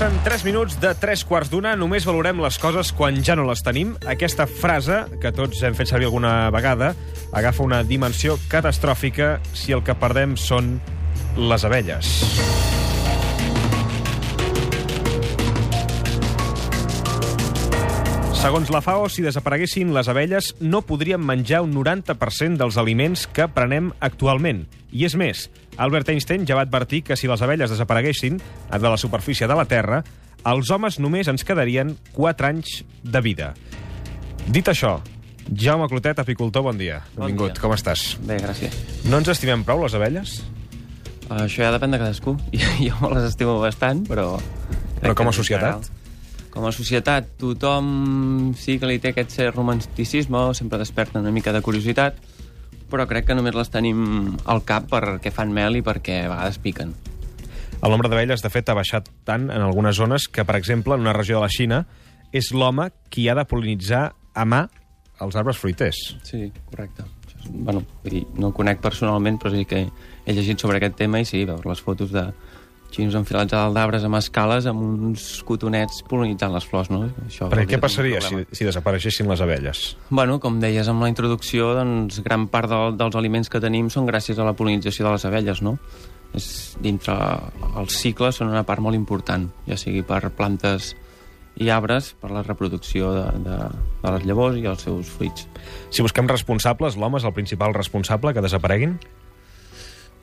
Passen 3 minuts de 3 quarts d'una. Només valorem les coses quan ja no les tenim. Aquesta frase, que tots hem fet servir alguna vegada, agafa una dimensió catastròfica si el que perdem són les abelles. Segons la FAO, si desapareguessin les abelles, no podríem menjar un 90% dels aliments que prenem actualment. I és més, Albert Einstein ja va advertir que si les abelles desapareguessin de la superfície de la Terra, els homes només ens quedarien 4 anys de vida. Dit això, Jaume Clotet, apicultor, bon dia. Bon Benvingut, dia. com estàs? Bé, gràcies. No ens estimem prou, les abelles? Uh, això ja depèn de cadascú. Jo me les estimo bastant, però... Però com a que societat? general- Com a societat, tothom sí que li té aquest cert romanticisme, sempre desperta una mica de curiositat, però crec que només les tenim al cap perquè fan mel i perquè a vegades piquen. El nombre d'abelles, de fet, ha baixat tant en algunes zones que, per exemple, en una regió de la Xina, és l'home qui ha de polinitzar a mà els arbres fruiters. Sí, correcte. Bueno, vull dir, no el conec personalment, però sí que he llegit sobre aquest tema i sí, veure les fotos de xinos enfilats a dalt d'arbres amb escales amb uns cotonets polinitzant les flors, no? Això Perquè què passaria si, si desapareixessin les abelles? Bueno, com deies amb la introducció, doncs gran part del, dels aliments que tenim són gràcies a la polinització de les abelles, no? És, dintre els cicles són una part molt important, ja sigui per plantes i arbres, per la reproducció de, de, de les llavors i els seus fruits. Si busquem responsables, l'home és el principal responsable que desapareguin?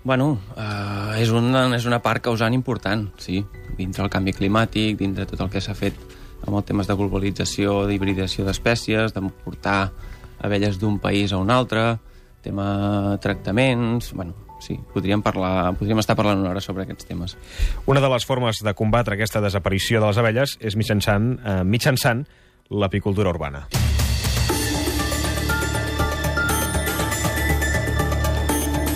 Bueno, eh, és, una, és una part causant important, sí, dintre el canvi climàtic, dintre tot el que s'ha fet amb els temes de globalització, d'hibridació d'espècies, de portar abelles d'un país a un altre, tema tractaments... Bueno, sí, podríem, parlar, podríem estar parlant una hora sobre aquests temes. Una de les formes de combatre aquesta desaparició de les abelles és mitjançant, eh, mitjançant l'apicultura urbana.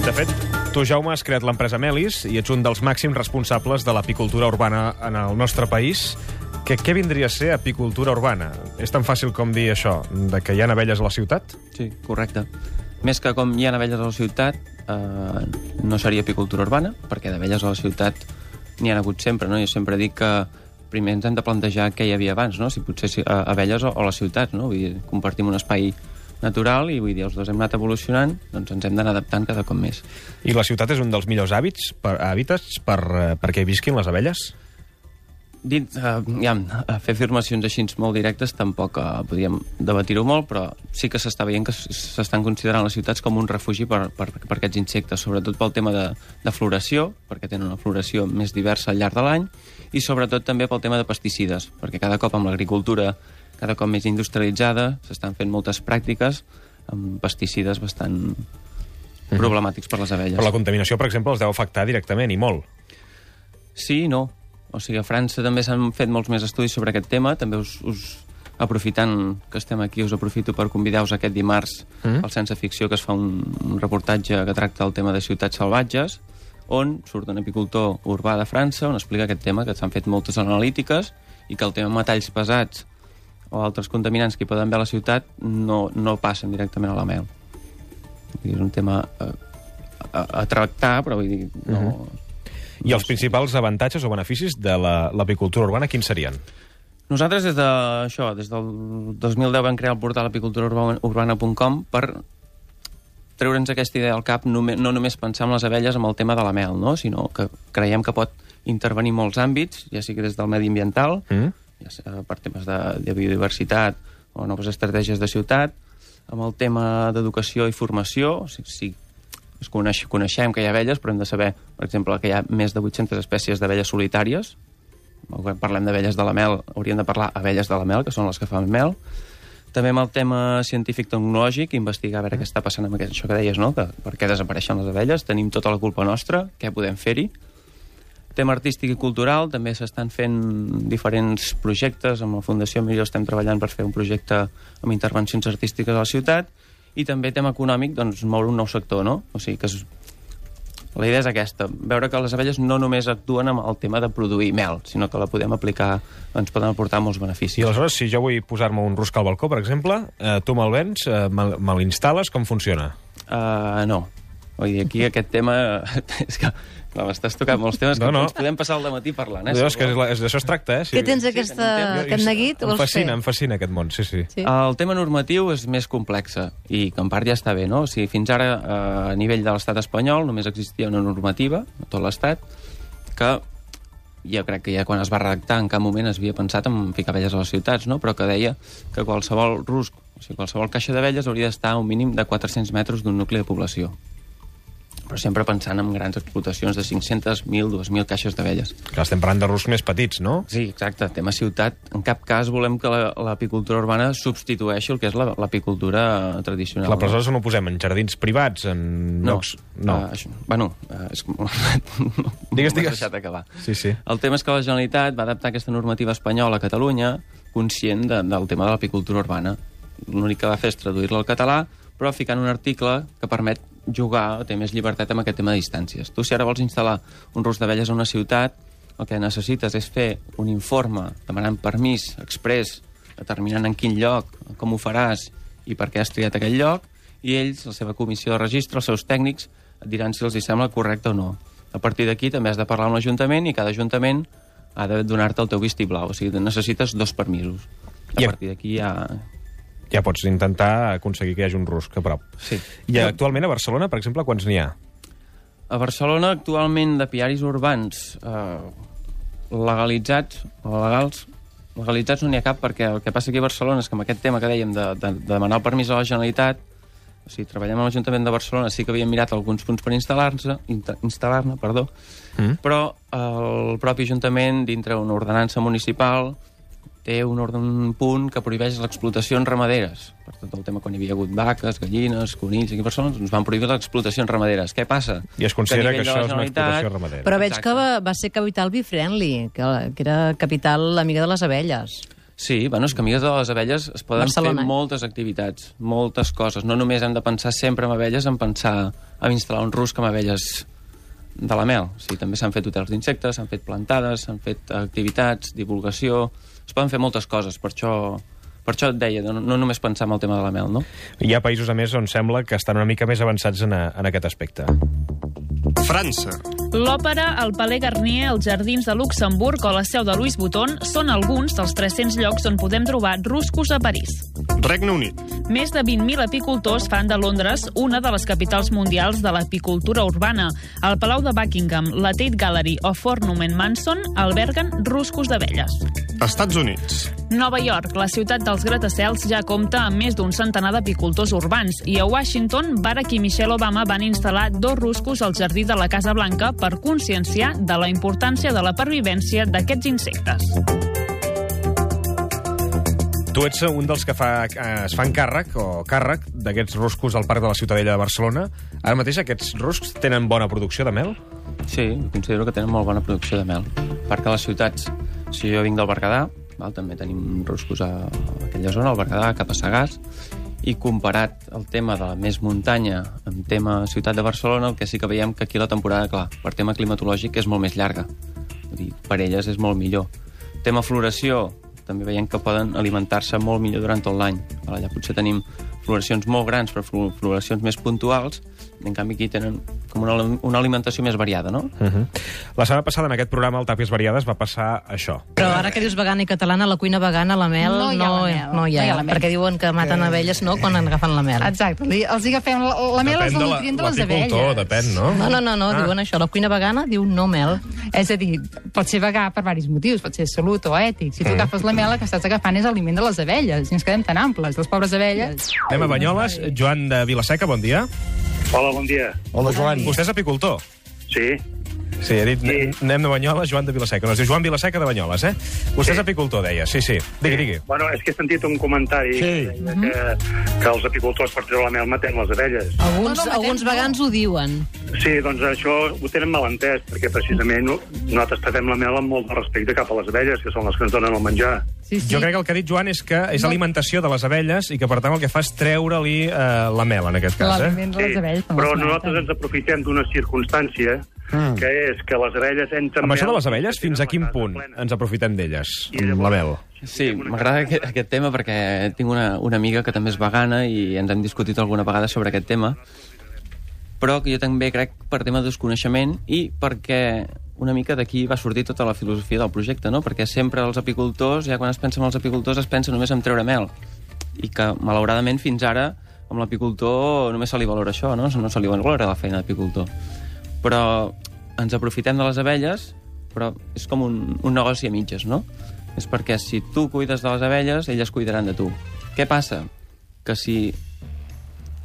De fet, tu, Jaume, has creat l'empresa Melis i ets un dels màxims responsables de l'apicultura urbana en el nostre país. Que, què vindria a ser apicultura urbana? És tan fàcil com dir això, de que hi ha abelles a la ciutat? Sí, correcte. Més que com hi ha abelles a la ciutat, eh, no seria apicultura urbana, perquè d'abelles a la ciutat n'hi ha hagut sempre, no? Jo sempre dic que primer ens hem de plantejar què hi havia abans, no? Si potser si, eh, abelles o, o la ciutat, no? Vull dir, compartim un espai natural i vull dir, els dos hem anat evolucionant, doncs ens hem d'anar adaptant cada cop més. I la ciutat és un dels millors hàbits per, hàbitats per, eh, perquè visquin les abelles? Dit, uh, ja, fer afirmacions així molt directes tampoc uh, podríem debatir-ho molt, però sí que s'està veient que s'estan considerant les ciutats com un refugi per, per, per aquests insectes, sobretot pel tema de, de floració, perquè tenen una floració més diversa al llarg de l'any, i sobretot també pel tema de pesticides, perquè cada cop amb l'agricultura cada cop més industrialitzada s'estan fent moltes pràctiques amb pesticides bastant problemàtics per les abelles. Però la contaminació, per exemple, els deu afectar directament, i molt. Sí no. O sigui, a França també s'han fet molts més estudis sobre aquest tema. També us, us aprofitant que estem aquí, us aprofito per convidar-vos aquest dimarts Mm. al Sense Ficció, que es fa un, un reportatge que tracta el tema de ciutats salvatges, on surt un apicultor urbà de França, on explica aquest tema, que s'han fet moltes analítiques, i que el tema metalls pesats o altres contaminants que hi poden haver a la ciutat no, no passen directament a la mel. És un tema a, a, a tractar, però vull dir, no... I els principals avantatges o beneficis de la- l'apicultura urbana, quins serien? Nosaltres des de això, des del 2010 vam crear el portal apiculturaurbana.com per treure'ns aquesta idea al cap, només, no només pensar en les abelles amb el tema de la mel, no? sinó que creiem que pot intervenir molts àmbits, ja sigui des del medi ambiental, Mm? Ja sigui per temes de, de biodiversitat o noves estratègies de ciutat, amb el tema d'educació i formació, sigui, sí, es coneix, coneixem que hi ha abelles, però hem de saber, per exemple, que hi ha més de 800 espècies d'abelles solitàries. Quan parlem d'abelles de la mel, hauríem de parlar abelles de la mel, que són les que fan mel. També amb el tema científic-tecnològic, investigar a veure què està passant amb aquest, això que deies, no? Que, per què desapareixen les abelles? Tenim tota la culpa nostra, què podem fer-hi? Tema artístic i cultural, també s'estan fent diferents projectes. Amb la Fundació Millor estem treballant per fer un projecte amb intervencions artístiques a la ciutat. I també tema econòmic, doncs, moure un nou sector, no? O sigui, que és... la idea és aquesta, veure que les abelles no només actuen amb el tema de produir mel, sinó que la podem aplicar, ens poden aportar molts I beneficis. aleshores, si jo vull posar-me un rusc al balcó, per exemple, eh, tu me'l vens, eh, me l'instal·les, com funciona? Uh, no. Vull dir, aquí aquest tema és que No, m'estàs tocant molts temes que No, no. ens podem passar el matí parlant, eh? No, si és que és, vol. la- és d'això es tracta, eh? Què tens aquesta, Jo- aquest neguit? Em fascina, fer? em fascina aquest món, sí, sí. Sí. El tema normatiu és més complex i que en part ja està bé, no? O sigui, fins ara, eh, a nivell de l'estat espanyol, només existia una normativa a tot l'estat que jo crec que ja quan es va redactar en cap moment es havia pensat en ficar abelles a les ciutats, no? però que deia que qualsevol rusc, o sigui, qualsevol caixa d'abelles hauria d'estar a un mínim de 400 metres d'un nucli de població. Però sempre pensant en grans explotacions de 500, 1.000, 2.000 caixes d'abelles. Que estem parlant de ruscs més petits, no? Sí, exacte. Tema ciutat. En cap cas volem que la- l'apicultura urbana substitueixi el que és la- l'apicultura tradicional. Clar, però aleshores on ho posem? En jardins privats? En no. llocs... No. Uh, això, bueno, uh, és... no, Digues, digues. deixat acabar. Sí, sí. El tema és que la Generalitat va adaptar aquesta normativa espanyola a Catalunya conscient de, del tema de l'apicultura urbana. L'únic que va fer és traduir-la al català, però ficant un article que permet jugar, té més llibertat amb aquest tema de distàncies. Tu, si ara vols instal·lar un rus d'abelles a una ciutat, el que necessites és fer un informe demanant permís express, determinant en quin lloc, com ho faràs i per què has triat aquell lloc, i ells, la seva comissió de registre, els seus tècnics, et diran si els hi sembla correcte o no. A partir d'aquí també has de parlar amb l'Ajuntament i cada Ajuntament ha de donar-te el teu vistiplau, o sigui, necessites dos permisos. A partir d'aquí ja... Ja pots intentar aconseguir que hi hagi un rusc a prop. Sí. I actualment a Barcelona, per exemple, quants n'hi ha? A Barcelona, actualment, de piaris urbans eh, legalitzats o legals, legalitzats no n'hi ha cap perquè el que passa aquí a Barcelona és que amb aquest tema que dèiem de, de, de demanar el permís a la Generalitat, o sigui, treballem a l'Ajuntament de Barcelona, sí que havíem mirat alguns punts per instal·lar-ne, instal·lar-ne, perdó, Mm. però el propi Ajuntament, dintre una ordenança municipal, té un, orden, un punt que prohibeix les explotacions ramaderes. Per tot el tema quan hi havia hagut vaques, gallines, conills, aquí Barcelona, ens van prohibir les explotacions ramaderes. Què passa? I es considera que, de això és una explotació ramadera. Però veig Exacte. que va, va ser capital be-friendly, que, que era capital amiga de les abelles. Sí, bueno, és que amigues de les abelles es poden Barcelona. fer moltes activitats, moltes coses. No només hem de pensar sempre en abelles, en pensar en instal·lar un rusc amb abelles de la mel. O sigui, també s'han fet hotels d'insectes, s'han fet plantades, s'han fet activitats, divulgació... Es poden fer moltes coses, per això, per això et deia, no, no només pensar en el tema de la mel, no? Hi ha països, a més, on sembla que estan una mica més avançats en, a, en aquest aspecte. França. L'òpera, el Palais Garnier, els Jardins de Luxemburg o la seu de Louis Vuitton són alguns dels 300 llocs on podem trobar ruscos a París. Regne Unit. Més de 20.000 apicultors fan de Londres una de les capitals mundials de l'apicultura urbana. El Palau de Buckingham, la Tate Gallery o Fornum Manson alberguen ruscos d'abelles. Estats Units. Nova York, la ciutat dels gratacels, ja compta amb més d'un centenar d'apicultors urbans i a Washington, Barack i Michelle Obama van instal·lar dos ruscos al jardí de la Casa Blanca per conscienciar de la importància de la pervivència d'aquests insectes. Tu ets un dels que fa, eh, es fan càrrec o càrrec d'aquests ruscos al Parc de la Ciutadella de Barcelona. Ara mateix aquests ruscs tenen bona producció de mel? Sí, considero que tenen molt bona producció de mel. Que a les ciutats, si jo vinc del Berguedà, val, també tenim ruscos a aquella zona, al Berguedà, cap a Sagàs, i comparat el tema de la més muntanya amb tema ciutat de Barcelona, el que sí que veiem que aquí la temporada, clar, per tema climatològic és molt més llarga. Vull dir, per elles és molt millor. Tema floració, també veiem que poden alimentar-se molt millor durant tot l'any. Allà potser tenim floracions molt grans, però flo- floracions més puntuals, en canvi aquí tenen com una, una alimentació més variada, no? Uh -huh. La setmana passada en aquest programa, el Tàpies Variades, va passar això. Però ara que dius vegana i catalana, la cuina vegana, la mel, No hi ha no, la mel. no hi ha, No hi ha la mel. perquè diuen que maten abelles, no?, quan agafen la mel. Exacte, li, els agafem... La, la mel és el nutrient de les abelles. depèn, no? No, no, no, no Ah. diuen això. La cuina vegana diu no mel. És a dir, pot ser vegà per diversos motius, pot ser salut o ètic. Si tu Mm. agafes la mel, el que estàs agafant és aliment de les abelles, i ens quedem tan amples, les pobres abelles. Anem a Banyoles. Joan de Vilaseca, bon dia. Hola, bon dia. Hola, Joan. Vostè és apicultor? Sí, Sí, he dit, Sí. anem de Banyoles, Joan de Vilaseca. No, es diu Joan Vilaseca de Banyoles, eh? Vostè és apicultor, deia. Sí, sí. Digui, digui. bueno, és que he sentit un comentari Sí. que, que els apicultors per treure la mel matem les abelles. Alguns, No, no, alguns no. vegans ho diuen. Sí, doncs això ho tenen mal entès, perquè precisament no- nosaltres tratem la mel amb molt de respecte cap a les abelles, que són les que ens donen el menjar. Sí, sí. Jo crec que el que ha dit Joan és que és alimentació de les abelles i que, per tant, el que fa és treure-li eh, la mel, en aquest cas, eh? Les abelles. quan però nosaltres maten. ens aprofitem d'una circumstància Mm. que és que les abelles entren... Amb això de les abelles, fins a quin punt plena. ens aprofitem d'elles, amb la mel? Sí, m'agrada aquest, aquest tema perquè tinc una, una amiga que també és vegana i ens hem discutit alguna vegada sobre aquest tema. però que jo també crec per tema de desconeixement i perquè una mica d'aquí va sortir tota la filosofia del projecte, no? perquè sempre els apicultors, ja quan es pensa en els apicultors, es pensa només en treure mel, i que malauradament fins ara amb l'apicultor només se li valora això, no? no se li valora la feina d'apicultor. Però ens aprofitem de les abelles, però és com un, un negoci a mitges, no? És perquè si tu cuides de les abelles, elles cuidaran de tu. Què passa? Que si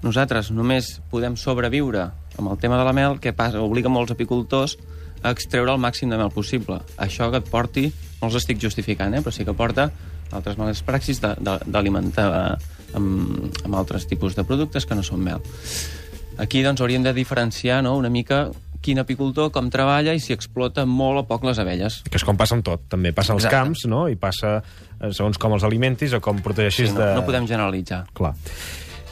nosaltres només podem sobreviure amb el tema de la mel, què passa? Obliga molts apicultors a extreure el màxim de mel possible. Això que et porti, no els estic justificant, eh? però sí que porta altres males praxis d'alimentar amb, amb altres tipus de productes que no són mel. Aquí doncs, hauríem de diferenciar no, una mica quin apicultor com treballa i si explota molt o poc les abelles. Que és com passa amb tot. També passa als Exacte. camps, no? I passa eh, segons com els alimentis o com protegeixis Sí, no, de... no podem generalitzar. Clar.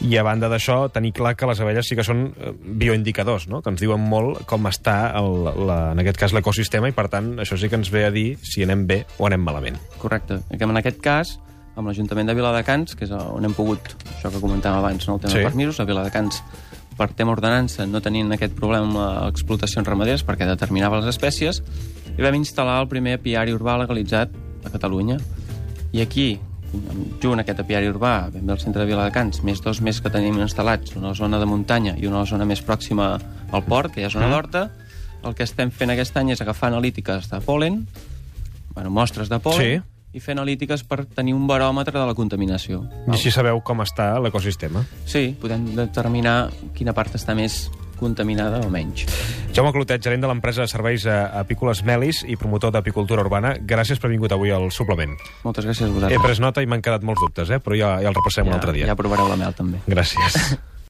I a banda d'això, tenir clar que les abelles sí que són eh, bioindicadors, no? que ens diuen molt com està, el, la, en aquest cas, l'ecosistema, i per tant, això sí que ens ve a dir si anem bé o anem malament. Correcte. En aquest cas, amb l'Ajuntament de Viladecans, que és on hem pogut, això que comentàvem abans, no? el tema sí. de permisos, a Viladecans, per tema ordenança, no tenien aquest problema amb les explotacions ramaderes perquè determinava les espècies, i vam instal·lar el primer apiari urbà legalitzat a Catalunya. I aquí, junt a aquest apiari urbà, ben bé al centre de Viladecans, més dos més que tenim instal·lats, una zona de muntanya i una zona més pròxima al port, que hi ha zona d'horta, el que estem fent aquest any és agafar analítiques de pol·len, bueno, mostres de pol·len, Sí. I fer analítiques per tenir un baròmetre de la contaminació. I així sabeu com està l'ecosistema. Sí, podem determinar quina part està més contaminada o menys. Jaume Clotet, gerent de l'empresa de serveis eh, apícoles Melis i promotor d'apicultura urbana, gràcies per vingut avui al suplement. Moltes gràcies a He vosaltres. pres nota i m'han quedat molts dubtes, eh? però ja, ja el repassem un altre dia. Ja provareu la mel, també. Gràcies.